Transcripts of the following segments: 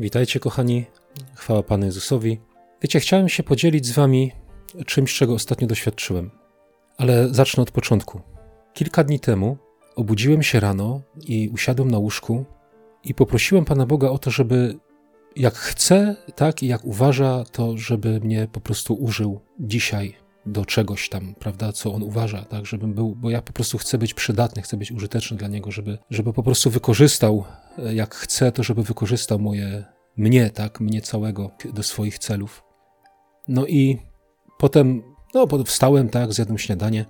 Witajcie, kochani. Chwała Panu Jezusowi. Wiecie, chciałem się podzielić z Wami czymś, czego ostatnio doświadczyłem. Ale zacznę od początku. Kilka dni temu obudziłem się rano i usiadłem na łóżku i poprosiłem Pana Boga o to, żeby jak chce, tak i jak uważa, to żeby mnie po prostu użył dzisiaj do czegoś tam, prawda, co on uważa, tak, żebym był, bo ja po prostu chcę być przydatny, chcę być użyteczny dla niego, żeby, żeby po prostu wykorzystał, e, jak chce, to żeby wykorzystał moje, mnie, tak, mnie całego do swoich celów. No i potem, no, wstałem, tak, zjadłem śniadanie,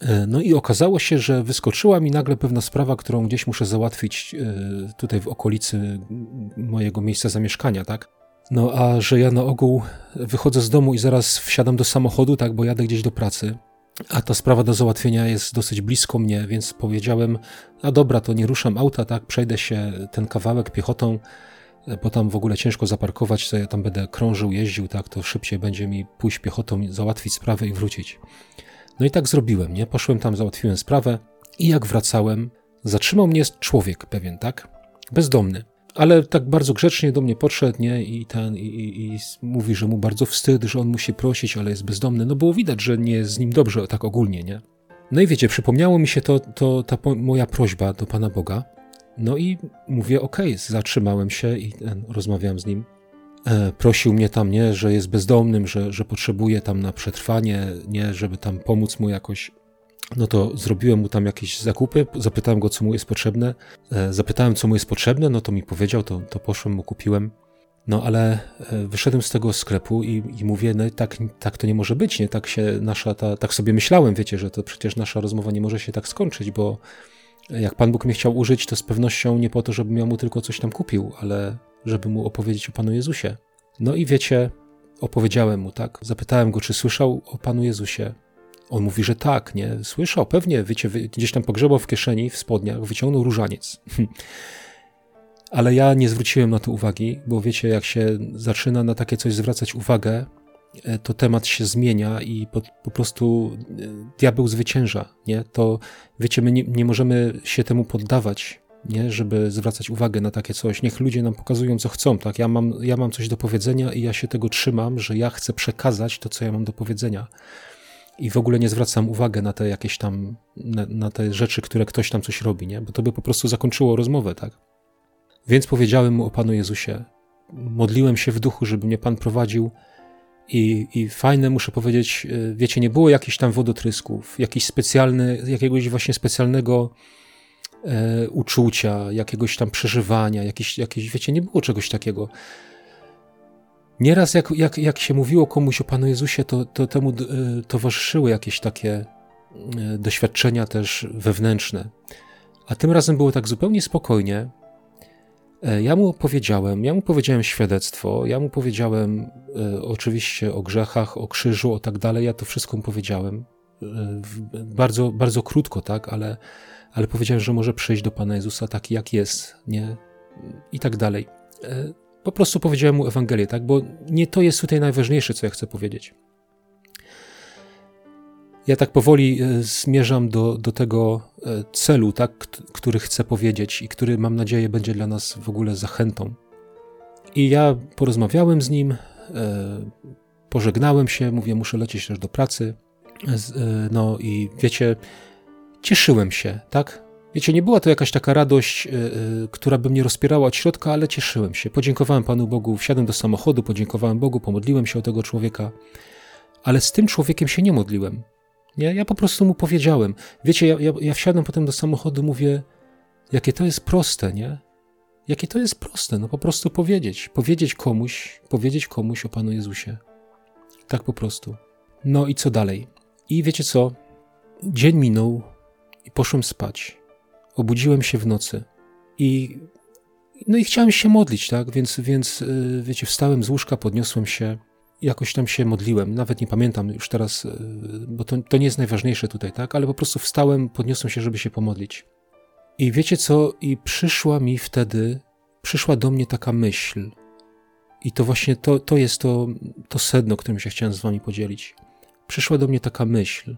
e, no i okazało się, że wyskoczyła mi nagle pewna sprawa, którą gdzieś muszę załatwić e, tutaj w okolicy mojego miejsca zamieszkania, tak? No a że ja na ogół wychodzę z domu i zaraz wsiadam do samochodu, tak, bo jadę gdzieś do pracy, a ta sprawa do załatwienia jest dosyć blisko mnie, więc powiedziałem, a dobra, to nie ruszam auta, tak, przejdę się ten kawałek piechotą, bo tam w ogóle ciężko zaparkować, to ja tam będę krążył, jeździł, tak, to szybciej będzie mi pójść piechotą, załatwić sprawę i wrócić. No i tak zrobiłem, nie? Poszłem tam, załatwiłem sprawę i jak wracałem, zatrzymał mnie człowiek pewien, tak? Bezdomny ale tak bardzo grzecznie do mnie podszedł, nie, i ten, i, i, i, mówi, że mu bardzo wstyd, że on musi prosić, ale jest bezdomny. No było widać, że nie jest z nim dobrze, tak ogólnie, nie. No i wiecie, przypomniało mi się to, to ta moja prośba do Pana Boga. No i mówię, okej, zatrzymałem się i ten, rozmawiałem z nim. E, prosił mnie tam, nie, że jest bezdomnym, że, że potrzebuje tam na przetrwanie, nie, żeby tam pomóc mu jakoś no to zrobiłem mu tam jakieś zakupy, zapytałem go, co mu jest potrzebne. E, zapytałem, co mu jest potrzebne, no to mi powiedział, to, to poszłem, mu kupiłem. No ale e, wyszedłem z tego sklepu i, i mówię, no tak, tak to nie może być, nie? Tak się nasza, ta, tak sobie myślałem, wiecie, że to przecież nasza rozmowa nie może się tak skończyć, bo jak Pan Bóg mnie chciał użyć, to z pewnością nie po to, żebym ja mu tylko coś tam kupił, ale żeby mu opowiedzieć o Panu Jezusie. No i wiecie, opowiedziałem mu, tak? Zapytałem go, czy słyszał o Panu Jezusie. On mówi, że tak, nie, słyszał, pewnie, wiecie, gdzieś tam pogrzebał w kieszeni, w spodniach, wyciągnął różaniec. Ale ja nie zwróciłem na to uwagi, bo wiecie, jak się zaczyna na takie coś zwracać uwagę, to temat się zmienia i po, po prostu e, diabeł zwycięża, nie? To, wiecie, my nie, nie możemy się temu poddawać, nie? Żeby zwracać uwagę na takie coś. Niech ludzie nam pokazują, co chcą, tak? Ja mam, ja mam coś do powiedzenia i ja się tego trzymam, że ja chcę przekazać to, co ja mam do powiedzenia i w ogóle nie zwracam uwagi na te jakieś tam, na, na, te rzeczy, które ktoś tam coś robi, nie? Bo to by po prostu zakończyło rozmowę, tak? Więc powiedziałem mu o Panu Jezusie. Modliłem się w duchu, żeby mnie Pan prowadził i, i fajne, muszę powiedzieć, e, wiecie, nie było jakichś tam wodotrysków, jakiś specjalny, jakiegoś właśnie specjalnego e, uczucia, jakiegoś tam przeżywania, jakieś, jakieś, wiecie, nie było czegoś takiego. Nieraz jak, jak, jak się mówiło komuś o Panu Jezusie, to, to temu e, towarzyszyły jakieś takie e, doświadczenia też wewnętrzne. A tym razem było tak zupełnie spokojnie. E, ja mu powiedziałem, ja mu powiedziałem świadectwo, ja mu powiedziałem oczywiście o grzechach, o krzyżu, o tak dalej. Ja to wszystko mu powiedziałem. bardzo, bardzo krótko, tak, ale, ale powiedziałem, że może przyjść do Pana Jezusa taki, jak jest, nie? I tak dalej. Po prostu powiedziałem mu Ewangelię, tak? Bo nie to jest tutaj najważniejsze, co ja chcę powiedzieć. Ja tak powoli e, zmierzam do, do tego e, celu, tak, który chcę powiedzieć i który mam nadzieję będzie dla nas w ogóle zachętą. I ja porozmawiałem z nim, e, pożegnałem się, mówię, muszę lecieć też do pracy. No i wiecie, cieszyłem się, tak? Wiecie, nie była to jakaś taka radość, która by mnie rozpierała od środka, ale cieszyłem się. Podziękowałem Panu Bogu, wsiadłem do samochodu, podziękowałem Bogu, pomodliłem się o tego człowieka, ale z tym człowiekiem się nie modliłem. Nie? Ja po prostu mu powiedziałem. Wiecie, ja, ja, ja wsiadłem potem do samochodu, mówię, jakie to jest proste, nie? Jakie to jest proste, no po prostu powiedzieć. Powiedzieć komuś, powiedzieć komuś o Panu Jezusie. Tak po prostu. No i co dalej? I wiecie co? Dzień minął i poszłem spać obudziłem się w nocy i no i chciałem się modlić, tak? Więc, więc y, wiecie, wstałem z łóżka, podniosłem się, jakoś tam się modliłem. Nawet nie pamiętam już teraz, y, bo to, to nie jest najważniejsze tutaj, tak? Ale po prostu wstałem, podniosłem się, żeby się pomodlić. I wiecie co? I przyszła mi wtedy, przyszła do mnie taka myśl. I to właśnie to, to jest to, to sedno, którym się chciałem z wami podzielić. Przyszła do mnie taka myśl.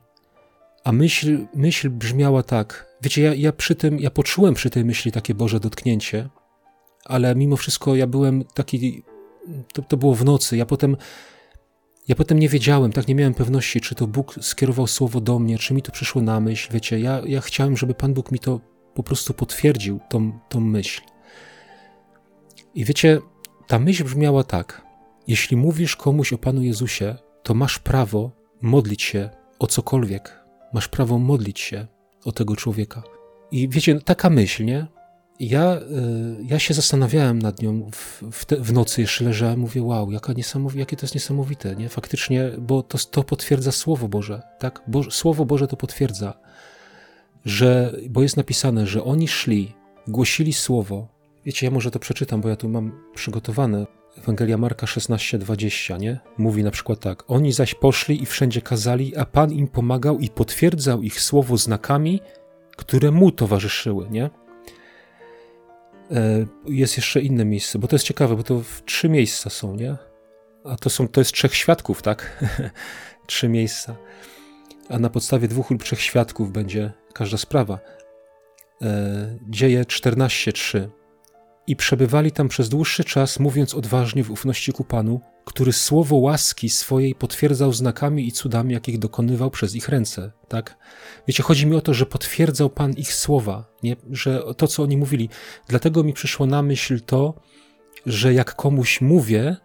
A myśl, myśl brzmiała tak. Wiecie, ja, ja przy tym, ja poczułem przy tej myśli takie Boże dotknięcie, ale mimo wszystko ja byłem taki, to, to było w nocy, ja potem, ja potem nie wiedziałem, tak nie miałem pewności, czy to Bóg skierował słowo do mnie, czy mi to przyszło na myśl, wiecie, ja, ja chciałem, żeby Pan Bóg mi to po prostu potwierdził, tą, tą myśl. I wiecie, ta myśl brzmiała tak, jeśli mówisz komuś o Panu Jezusie, to masz prawo modlić się o cokolwiek, masz prawo modlić się o tego człowieka. I wiecie, taka myśl, nie? Ja, y, ja się zastanawiałem nad nią w, w, te, w nocy, jeszcze leżałem, mówię, wow, jaka jakie to jest niesamowite, nie? Faktycznie, bo to, to potwierdza Słowo Boże, tak? Bo, Słowo Boże to potwierdza, że, bo jest napisane, że oni szli, głosili Słowo. Wiecie, ja może to przeczytam, bo ja tu mam przygotowane. Ewangelia Marka 16:20, nie? Mówi na przykład tak: Oni zaś poszli i wszędzie kazali, a Pan im pomagał i potwierdzał ich słowo znakami, które mu towarzyszyły, nie? E, jest jeszcze inne miejsce, bo to jest ciekawe, bo to trzy miejsca są, nie? A to, są, to jest trzech świadków, tak? trzy miejsca. A na podstawie dwóch lub trzech świadków będzie każda sprawa. E, dzieje 14:3 i przebywali tam przez dłuższy czas, mówiąc odważnie w ufności ku Panu, który słowo łaski swojej potwierdzał znakami i cudami, jakich dokonywał przez ich ręce. Tak? Wiecie, chodzi mi o to, że potwierdzał Pan ich słowa, nie? że to, co oni mówili. Dlatego mi przyszło na myśl to, że jak komuś mówię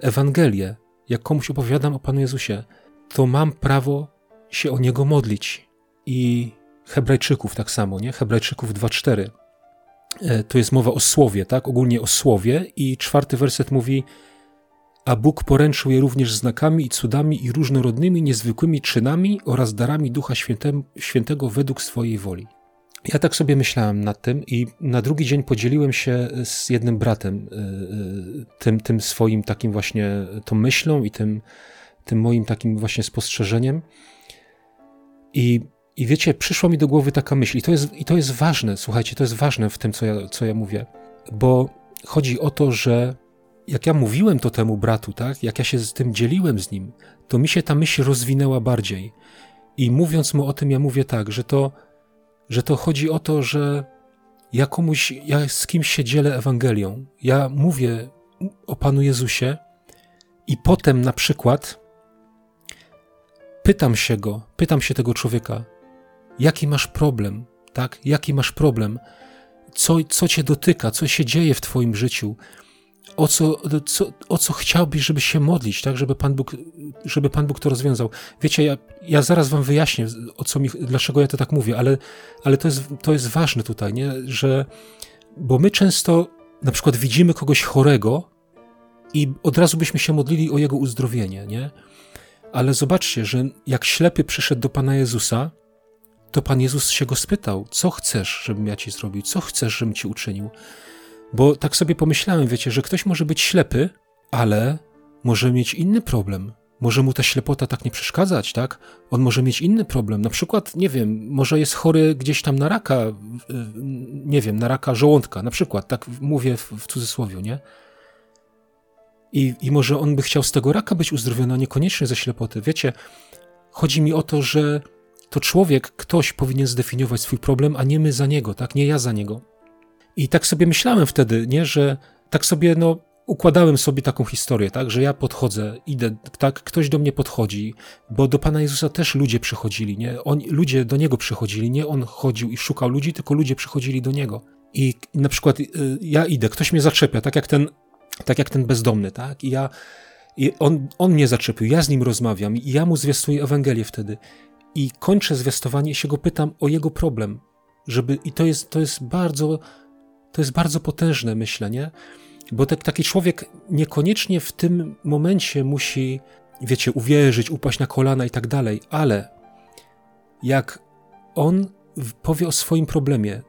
Ewangelię, jak komuś opowiadam o Panu Jezusie, to mam prawo się o Niego modlić. I Hebrajczyków tak samo, nie? Hebrajczyków 2.4 E, to jest mowa o słowie, tak? Ogólnie o słowie i czwarty werset mówi a Bóg poręczył je również znakami i cudami i różnorodnymi, niezwykłymi czynami oraz darami Ducha Świętego według swojej woli. Ja tak sobie myślałem nad tym i na drugi dzień podzieliłem się z jednym bratem e, e, tym, tym swoim takim właśnie, tą myślą i tym, tym moim takim właśnie spostrzeżeniem. I i wiecie, przyszła mi do głowy taka myśl, i to jest, i to jest ważne, słuchajcie, to jest ważne w tym, co ja, co ja mówię, bo chodzi o to, że jak ja mówiłem to temu bratu, tak, jak ja się z tym dzieliłem z nim, to mi się ta myśl rozwinęła bardziej. I mówiąc mu o tym, ja mówię tak, że to, że to chodzi o to, że ja komuś, ja z kimś się dzielę Ewangelią, ja mówię o Panu Jezusie i potem na przykład pytam się go, pytam się tego człowieka, jaki masz problem, tak? Jaki masz problem? Co, co cię dotyka? Co się dzieje w twoim życiu? O co, co, o co chciałbyś, żeby się modlić, tak? Żeby Pan Bóg, żeby Pan Bóg to rozwiązał. Wiecie, ja, ja zaraz wam wyjaśnię, o co mi, dlaczego ja to tak mówię, ale, ale to, jest, to jest ważne tutaj, nie? Że, bo my często na przykład widzimy kogoś chorego i od razu byśmy się modlili o jego uzdrowienie, nie? Ale zobaczcie, że jak ślepy przyszedł do Pana Jezusa, to Pan Jezus się go spytał, co chcesz, żebym ja ci zrobił, co chcesz, żebym ci uczynił. Bo tak sobie pomyślałem, wiecie, że ktoś może być ślepy, ale może mieć inny problem. Może mu ta ślepota tak nie przeszkadzać, tak? On może mieć inny problem. Na przykład, nie wiem, może jest chory gdzieś tam na raka, nie wiem, na raka żołądka, na przykład, tak mówię w, w cudzysłowie, nie? I, I może on by chciał z tego raka być uzdrowiony, a niekoniecznie ze ślepoty. Wiecie, chodzi mi o to, że to człowiek, ktoś powinien zdefiniować swój problem, a nie my za niego, tak? Nie ja za niego. I tak sobie myślałem wtedy, nie, że tak sobie, no, układałem sobie taką historię, tak, że ja podchodzę, idę, tak, ktoś do mnie podchodzi, bo do Pana Jezusa też ludzie przychodzili, nie? On, ludzie do Niego przychodzili, nie On chodził i szukał ludzi, tylko ludzie przychodzili do Niego. I na przykład y, ja idę, ktoś mnie zaczepia, tak jak ten, tak jak ten bezdomny, tak, i ja, i on, on mnie zaczepił, ja z nim rozmawiam i ja mu zwiastuję Ewangelię wtedy i kończę zwiastowanie i się go pytam o jego problem, żeby, i to jest, to jest bardzo, to jest bardzo potężne myślenie, bo tak, taki człowiek niekoniecznie w tym momencie musi, wiecie, uwierzyć, upaść na kolana i tak dalej, ale jak on powie o swoim problemie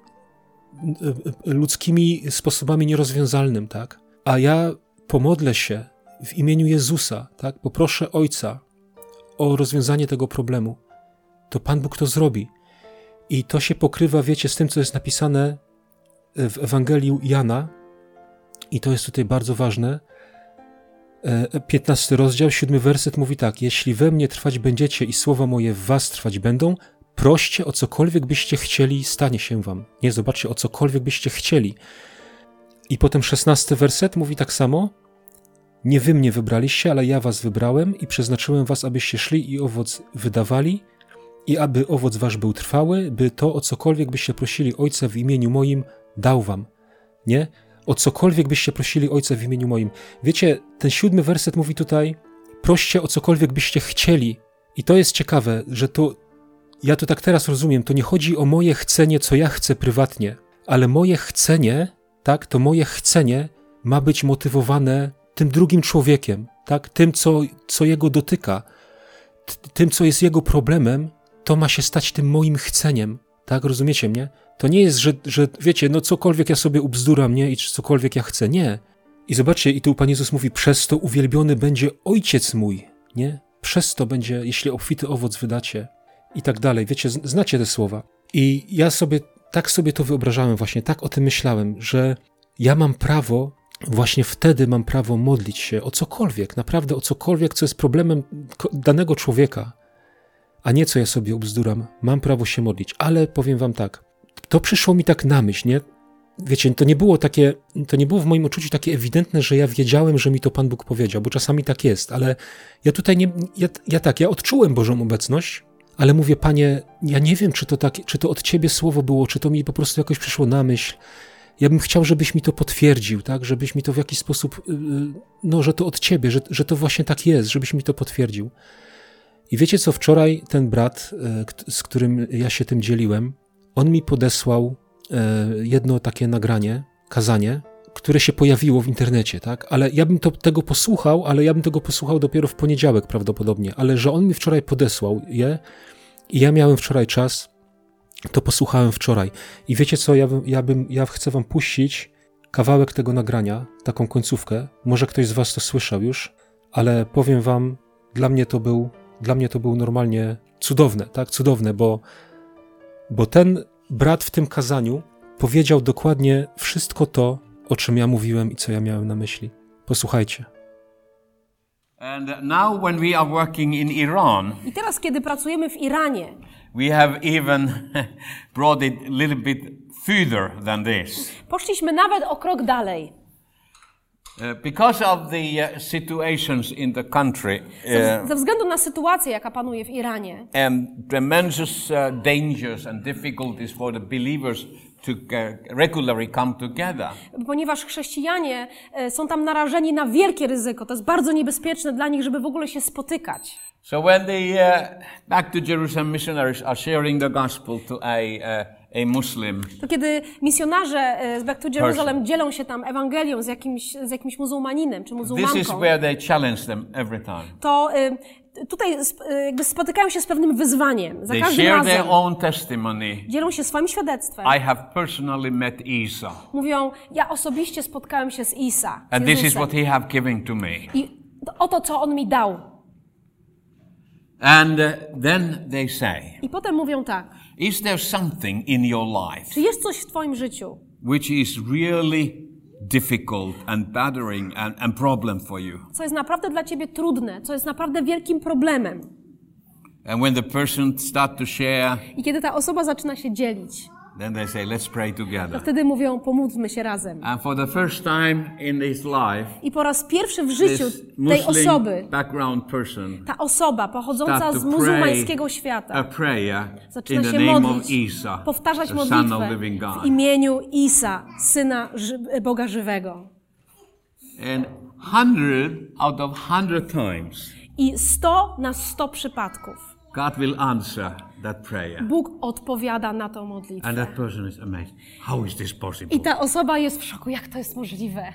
ludzkimi sposobami nierozwiązalnym, tak, a ja pomodlę się w imieniu Jezusa, tak, poproszę Ojca o rozwiązanie tego problemu, to Pan Bóg to zrobi. I to się pokrywa, wiecie, z tym, co jest napisane w Ewangelii Jana, i to jest tutaj bardzo ważne. 15 e, rozdział, 7 werset mówi tak: Jeśli we mnie trwać będziecie i słowa moje w was trwać będą, proście o cokolwiek byście chcieli, stanie się wam. Nie zobaczcie, o cokolwiek byście chcieli. I potem szesnasty werset mówi tak samo. Nie wy mnie wybraliście, ale ja was wybrałem i przeznaczyłem was, abyście szli i owoc wydawali i aby owoc wasz był trwały, by to o cokolwiek byście prosili Ojca w imieniu moim dał wam. Nie? O cokolwiek byście prosili Ojca w imieniu moim. Wiecie, ten siódmy werset mówi tutaj, proście o cokolwiek byście chcieli. I to jest ciekawe, że to, ja to tak teraz rozumiem, to nie chodzi o moje chcenie, co ja chcę prywatnie, ale moje chcenie, tak, to moje chcenie ma być motywowane tym drugim człowiekiem, tak, tym, co, co jego dotyka, tym, co jest jego problemem, to ma się stać tym moim chceniem, tak, rozumiecie mnie? To nie jest, że, że wiecie, no cokolwiek ja sobie ubzduram, nie, i cokolwiek ja chcę, nie. I zobaczcie, i tu Pan Jezus mówi, przez to uwielbiony będzie Ojciec mój, nie? Przez to będzie, jeśli obfity owoc wydacie i tak dalej. Wiecie, znacie te słowa. I ja sobie, tak sobie to wyobrażałem właśnie, tak o tym myślałem, że ja mam prawo, właśnie wtedy mam prawo modlić się o cokolwiek, naprawdę o cokolwiek, co jest problemem danego człowieka, a nie co ja sobie ubzduram. Mam prawo się modlić, ale powiem wam tak, to przyszło mi tak na myśl, nie? Wiecie, to nie było takie, to nie było w moim odczuciu takie ewidentne, że ja wiedziałem, że mi to Pan Bóg powiedział, bo czasami tak jest, ale ja tutaj nie, ja, ja tak, ja odczułem Bożą obecność, ale mówię, Panie, ja nie wiem, czy to tak, czy to od Ciebie słowo było, czy to mi po prostu jakoś przyszło na myśl. Ja bym chciał, żebyś mi to potwierdził, tak, żebyś mi to w jakiś sposób, y, y, no, że to od Ciebie, że, że to właśnie tak jest, żebyś mi to potwierdził. I wiecie co, wczoraj ten brat, y, z którym ja się tym dzieliłem, on mi podesłał e, jedno takie nagranie, kazanie, które się pojawiło w internecie, tak? Ale ja bym to, tego posłuchał, ale ja bym tego posłuchał dopiero w poniedziałek prawdopodobnie, ale że on mi wczoraj podesłał je i ja miałem wczoraj czas, to posłuchałem wczoraj. I wiecie co, ja, bym, ja, bym, ja chcę wam puścić kawałek tego nagrania, taką końcówkę. Może ktoś z was to słyszał już, ale powiem wam, dla mnie to był, dla mnie to był normalnie cudowne, tak? Cudowne, bo bo ten brat w tym kazaniu powiedział dokładnie wszystko to, o czym ja mówiłem i co ja miałem na myśli. Posłuchajcie. And now when we are working in Iran, I teraz, kiedy pracujemy w Iranie, we have even brought it a little bit further than this. poszliśmy nawet o krok dalej. Uh, because of the uh, situations in the country Ze, uh, ze względu na sytuację, jaka panuje w Iranie and tremendous dangers and difficulties for the believers to regularly come together. ponieważ chrześcijanie e, są tam narażeni na wielkie ryzyko. To jest bardzo niebezpieczne dla nich, żeby w ogóle się spotykać. So when the uh, back to Jerusalem missionaries are sharing the gospel to a uh, To kiedy misjonarze e, z Back to Jerusalem dzielą się tam Ewangelią z jakimś, z jakimś muzułmaninem czy this is muzułmanką, where they challenge them every time. to e, tutaj e, jakby spotykają się z pewnym wyzwaniem. Za They każdym share razem their own testimony. dzielą się swoim świadectwem. I have personally met Isa, Mówią, ja osobiście spotkałem się z Isa. Z and this is what he have given to me. I oto, co on mi dał. And uh, then they say, I potem mówią tak, Is there something in your life czy jest coś w twoim życiu, which is really difficult and bothering and, and problem for you? co jest naprawdę dla ciebie trudne, co jest naprawdę wielkim problemem? And when the person start to share, I kiedy ta osoba zaczyna się dzielić, then they say, Let's pray to together. wtedy mówią, pomódlmy się razem. And for the first time in his life, I po raz pierwszy w życiu tej osoby, background person ta osoba pochodząca z muzułmańskiego pray a świata, prayer zaczyna in the się modlić, Isa, powtarzać the Son of modlitwę Living God. w imieniu Isa, Syna Boga Żywego. And hundred out of hundred times, I 100 na 100 przypadków God will answer. Bóg odpowiada na tą And modlitwę. that person is amazed. How is this possible? I ta osoba jest w szoku, jak to jest możliwe.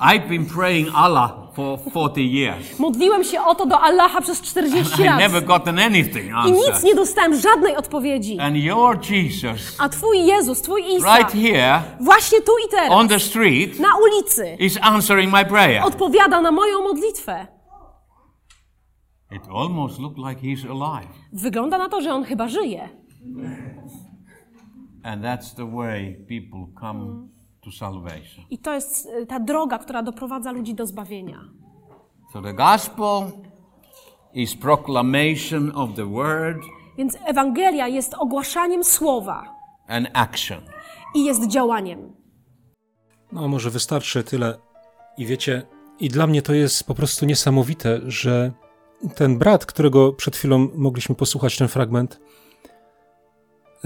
I've been praying Allah for 40 years. Modliłem się o to do Allaha przez 40 I never lat gotten anything i nic nie dostałem, żadnej odpowiedzi. And your Jesus, A Twój Jezus, Twój Isa, right here właśnie tu i teraz, on the street, na ulicy, is answering my prayer. odpowiada na moją modlitwę. It almost looked like he's alive. Wygląda na to, że on chyba żyje. And that's the way people come to salvation. I to jest y, ta droga, która doprowadza ludzi do zbawienia. So the gospel is proclamation of the word Więc Ewangelia jest ogłaszaniem słowa and action. i jest działaniem. No, może wystarczy tyle. I wiecie, i dla mnie to jest po prostu niesamowite, że ten brat, którego przed chwilą mogliśmy posłuchać ten fragment,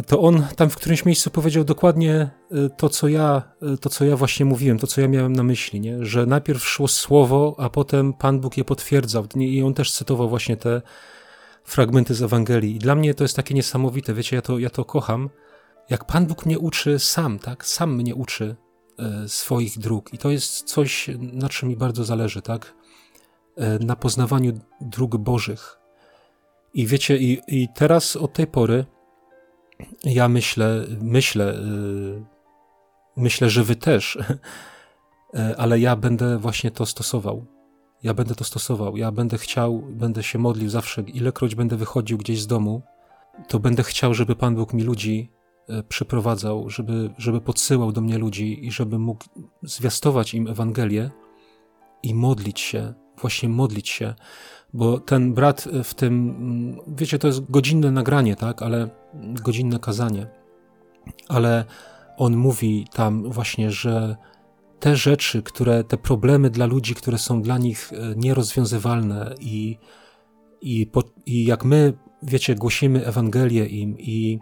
to on tam w którymś miejscu powiedział dokładnie y, to, co ja, y, to, co ja właśnie mówiłem, to, co ja miałem na myśli, nie? że najpierw szło słowo, a potem Pan Bóg je potwierdzał. I on też cytował właśnie te fragmenty z Ewangelii. I dla mnie to jest takie niesamowite, wiecie, ja to, ja to kocham, jak Pan Bóg mnie uczy sam, tak? Sam mnie uczy e, swoich dróg. I to jest coś, na czym mi bardzo zależy, tak? E, na poznawaniu dróg Bożych. I wiecie, i, i teraz od tej pory ja myślę, myślę, yy, myślę, że wy też, yy, ale ja będę właśnie to stosował. Ja będę to stosował. Ja będę chciał, będę się modlił zawsze, ilekroć będę wychodził gdzieś z domu, to będę chciał, żeby Pan Bóg mi ludzi przyprowadzał, żeby, żeby podsyłał do mnie ludzi i żeby mógł zwiastować im Ewangelię i modlić się, właśnie modlić się, bo ten brat w tym, wiecie, to jest godzinne nagranie, tak, ale godzinne kazanie, ale on mówi tam właśnie, że te rzeczy, które, te problemy dla ludzi, które są dla nich e, nierozwiązywalne i, i, po, i jak my, wiecie, głosimy Ewangelię im i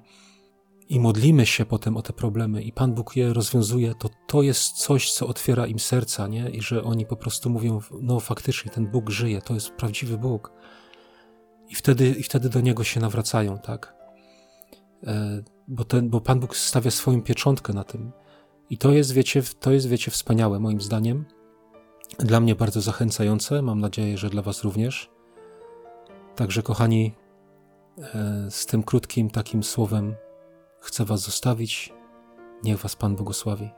i modlimy się potem o te problemy i Pan Bóg je rozwiązuje, to to jest coś, co otwiera im serca, nie? I że oni po prostu mówią, no faktycznie ten Bóg żyje, to jest prawdziwy Bóg. I wtedy, i wtedy do Niego się nawracają, tak? E, bo, ten, bo Pan Bóg stawia swoją pieczątkę na tym. I to jest, wiecie, to jest, wiecie, wspaniałe moim zdaniem. Dla mnie bardzo zachęcające, mam nadzieję, że dla Was również. Także, kochani, e, z tym krótkim takim słowem chcę Was zostawić. Niech Was Pan błogosławi.